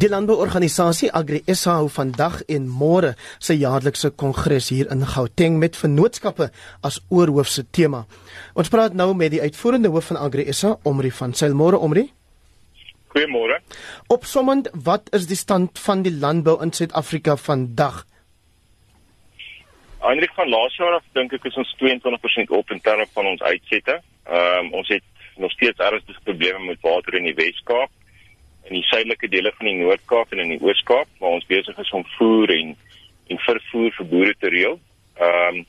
Die landbouorganisasie AgriSA hou vandag en môre sy jaarlikse kongres hier in Gauteng met vennootskappe as oorhoofse tema. Ons praat nou met die uitvoerende hoof van AgriSA, Omri van Sail. Môre Omri. Goeiemôre. Opsommend, wat is die stand van die landbou in Suid-Afrika vandag? Eindelijk van laas jaar af dink ek is ons 22% op in terme van ons uitsette. Ehm um, ons het nog steeds ernstige probleme met water in die Wes-Kaap in die suidelike dele van die Noord-Kaap en in die Oos-Kaap waar ons besig is om voer en en vervoer vir boere te reël. Ehm um,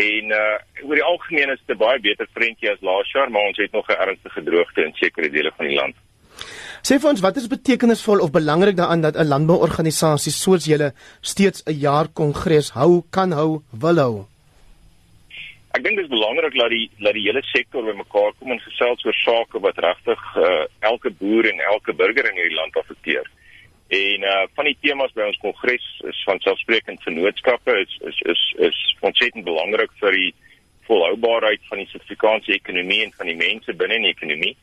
en uh oor die algemeen is dit baie beter prentjie as laas jaar, maar ons het nog 'n ernstige droogte in sekere dele van die land. Sê vir ons, wat is betekenisvol of belangrik daaraan dat 'n landbouorganisasie soos julle steeds 'n jaar kongres hou, kan hou, wil hou? Ek dink dit is belangrik dat die dat die hele sektor bymekaar kom en gesels oor sake wat regtig uh, elke boer en elke burger in hierdie land affekteer. En uh van die temas by ons kongres is van selfsprekend vennootskappe is is is is ontsettend belangrik vir die volhoubaarheid van die Suid-Afrikaanse ekonomie en van die mense binne in die ekonomie.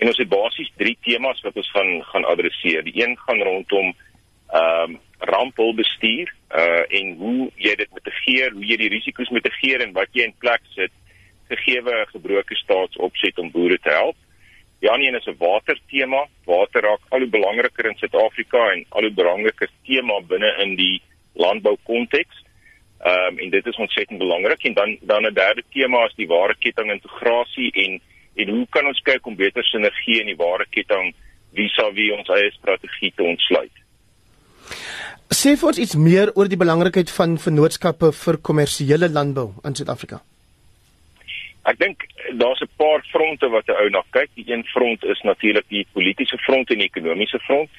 En ons het basies 3 temas wat ons gaan gaan adresseer. Die een gaan rondom ehm um, rampbestuur uh en hoe jy dit mitigeer, hoe jy die risiko's mitigeer en wat jy in plek sit gegee 'n gebroke staatsopset om boere te help. Die ander een is 'n watertema. Water raak al hoe belangriker in Suid-Afrika en al hoe belangriker tema binne in die landboukonteks. Ehm um, en dit is ontsettend belangrik en dan dan 'n derde tema is die ware ketting integrasie en en hoe kan ons kyk om beter sinergie in die ware ketting vis-à-vis -vis ons eie strategie te ontsluit. Sê vir ons iets meer oor die belangrikheid van vennootskappe vir kommersiële landbou in Suid-Afrika. Ek dink daar's 'n paar fronte wat 'n ou na kyk. Die een front is natuurlik die politieke front en die ekonomiese front.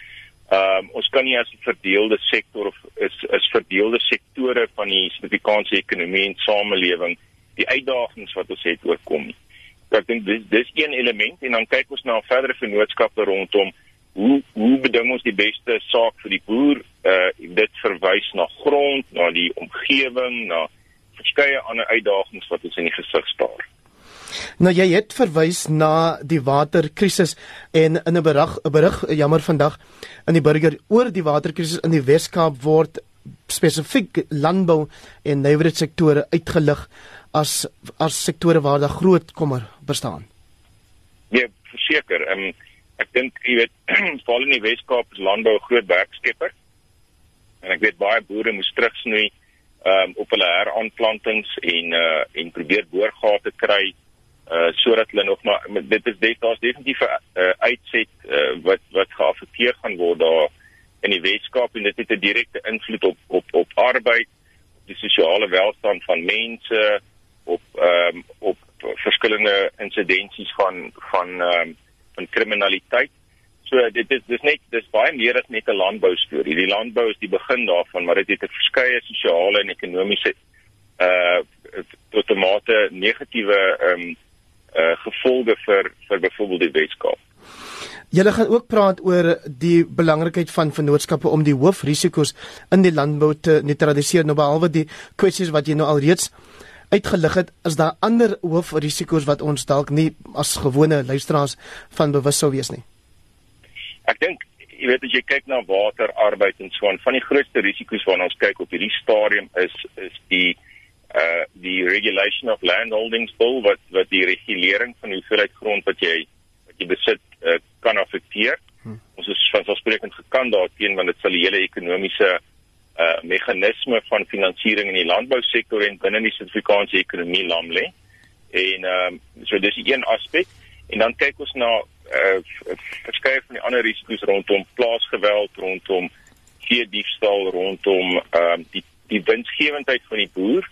Ehm um, ons kan nie as 'n verdeelde sektor of is is verdeelde sektore van die Suid-Afrikaanse ekonomie en samelewing die uitdagings wat ons het oorkom nie. Ek dink dis dis een element en dan kyk ons na verdere vennootskappe rondom hoe hoe beding ons die beste saak vir die boer? Uh dit verwys na grond, na die omgewing, na verskeie ander uitdagings wat ons in die gesig staar. Nou jy het verwys na die waterkrisis en in 'n berig 'n berig jammer vandag in die burger oor die waterkrisis in die Wes-Kaap word spesifiek landbou en nywerheidssektore uitgelig as as sektore waar daar groot kommer bestaan. Ja, verseker. Ehm um, ek dink jy weet veral in die Weskaap is landbou 'n groot werkskepper. En ek weet baie boere moes terugsnoei um, op hulle heraanplantings en uh en probeer boorgate kry uh sodat hulle nog maar dit is dit daar's definitief 'n uh, uitset uh, wat wat geaffekteer gaan word daar in die Weskaap en dit het 'n direkte invloed op op op arbeid, op die sosiale welstand van mense, op ehm um, op verskillende insidensies van van ehm um, van kriminaliteit. So dit is dis net dis baie meer as net 'n landbou storie. Die landbou is die begin daarvan, maar dit het 'n verskeie sosiale en ekonomiese uh tot 'n mate negatiewe ehm um, uh gevolge vir vir byvoorbeeld die Weskaap. Julle gaan ook praat oor die belangrikheid van vennootskappe om die hoofrisiko's in die landbou te neutraliseer nou behalwe die kwessies wat jy nou al reeds uitgelig het, is daar ander hoofrisiko's wat ons dalk nie as gewone luisteraars van bewus sou wees nie. Ek dink jy weet as jy kyk na water, arbeid en so aan, van die grootste risiko's waarna ons kyk op hierdie stadium is is die uh die regulation of land holdings bill wat wat die regulering van die hoeveelheid grond wat jy wat jy besit uh, kan affekteer. Hmm. Ons is vanselfsprekend gekant daarteen want dit sal die hele ekonomiese uh meganisme van finansiering in die landbousektor en binne die Suid-Afrikaanse ekonomie lam lê. En ehm um, so dis een aspek en dan kyk ons na uh verskeie van die ander risiko's rondom plaasgeweld, rondom veediefstal, rondom ehm um, die die winsgewendheid van die boer,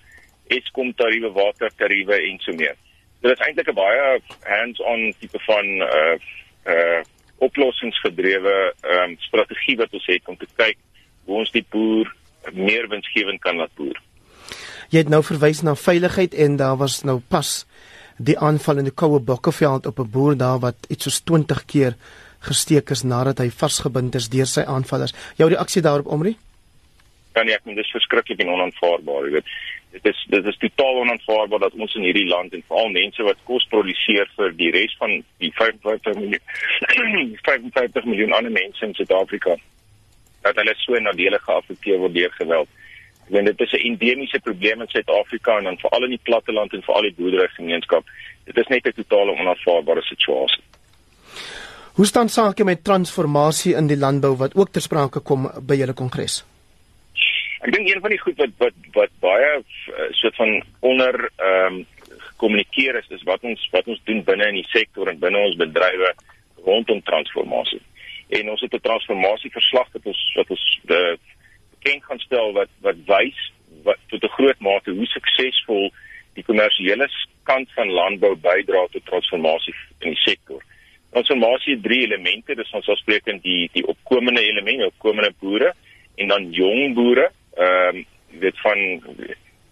Eskom tariewe, watertariewe en so meer. So dit is eintlik 'n baie hands-on tipe van uh uh oplossingsgedrewe ehm um, strategie wat ons het om te kyk hoe ons die boer meer winsgewend kan laat boer. Jy het nou verwys na veiligheid en daar was nou pas die aanval in die Koue Bokkeveld op 'n boer daar wat iets soos 20 keer gesteek is nadat hy vasgebind is deur sy aanvallers. Jou reaksie daarop Omri? Kan ek net dis verskriklik en onaanvaarbaar, jy weet. Dit is dit is totaal onaanvaarbaar dat ons in hierdie land en veral mense wat kos produseer vir die res van die 55 miljoen 55 miljoen ander mense in Suid-Afrika dat hulle so nadelig geaffekteer word deur geweld. Ek meen dit is 'n endemiese probleem in Suid-Afrika en dan veral in die platteland en veral die boerderygemeenskap. Dit is net 'n totale onaanvaarbare situasie. Hoe staan sake met transformasie in die landbou wat ook ter sprake kom by julle kongres? Ek dink een van die goed wat wat wat baie uh, soort van onder ehm um, kommunikeer is is wat ons wat ons doen binne in die sektor en binne ons bedrywe rondom transformasie. En ons het 'n transformasieverslag wat ons wat ons de bekend gaan stel wat wat wys wat tot 'n groot mate hoe suksesvol die kommersiële kant van landbou bydra tot transformasie in die sektor. Transformasie het drie elemente, dis ons afspreekend die die opkomende elemente, opkomende boere en dan jong boere, ehm um, dit van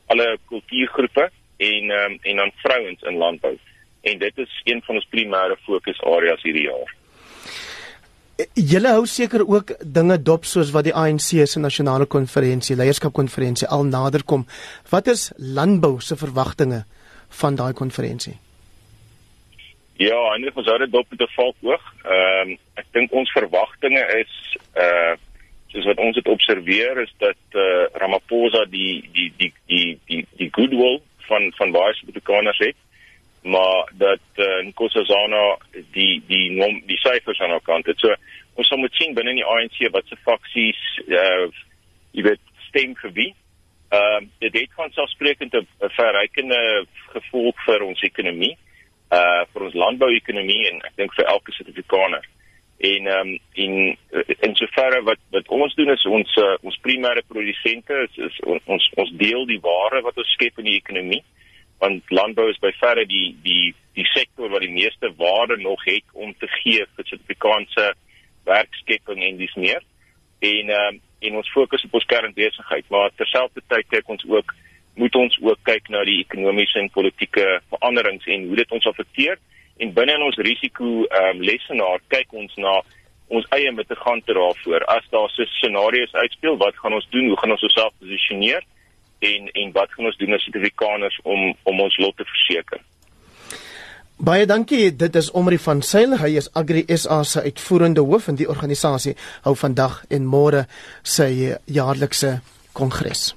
alle kultuurgroepe en ehm um, en dan vrouens in landbou. En dit is een van ons primêre fokusareas hierdie jaar. Julle hou seker ook dinge dop soos wat die ANC se nasionale konferensie, leierskapkonferensie al naderkom. Wat is landbou se verwagtinge van daai konferensie? Ja, en ons hou dit dop met 'n valk hoog. Ehm um, ek dink ons verwagtinge is uh soos wat ons dit observeer is dat eh uh, Ramaphosa die die die die die die goodwill van van baie Suid-Afrikaners het maar dat uh, Nkosazana die die nom, die syfers aan haar kant het. So ons sal moet sien binne in die ANC wat se faksies uh jy weet stem vir wie. Ehm uh, dit het vanselfsprekend 'n verrykende gevolg vir ons ekonomie, uh vir ons landbouekonomie en ek dink vir elke Suid-Afrikaner. En ehm um, in in soverre wat wat ons doen is ons uh, ons primêre produsente is, is ons ons deel die ware wat ons skep in die ekonomie want landbou is by verre die die die sektor wat die meeste waarde nog het om te gee vir Suid-Afrikaanse werkskepping en dis meer. En ehm um, en ons fokus op ons kernbesigheid, maar terselfdertyd kyk ons ook moet ons ook kyk na die ekonomiese en politieke veranderings en hoe dit ons affekteer en binne in ons risiko ehm um, lesenaar kyk ons na ons eie mitigante daarvoor. As daar so scenario's uitspeel, wat gaan ons doen? Hoe gaan ons osself posisioneer? En en wat gaan ons doen as Suid-Afrikaners om om ons lot te verseker? Baie dankie. Dit is Omri van Sail. Hy is Agri SA se uitvoerende hoof in die organisasie hou vandag en môre sy jaarlikse kongres.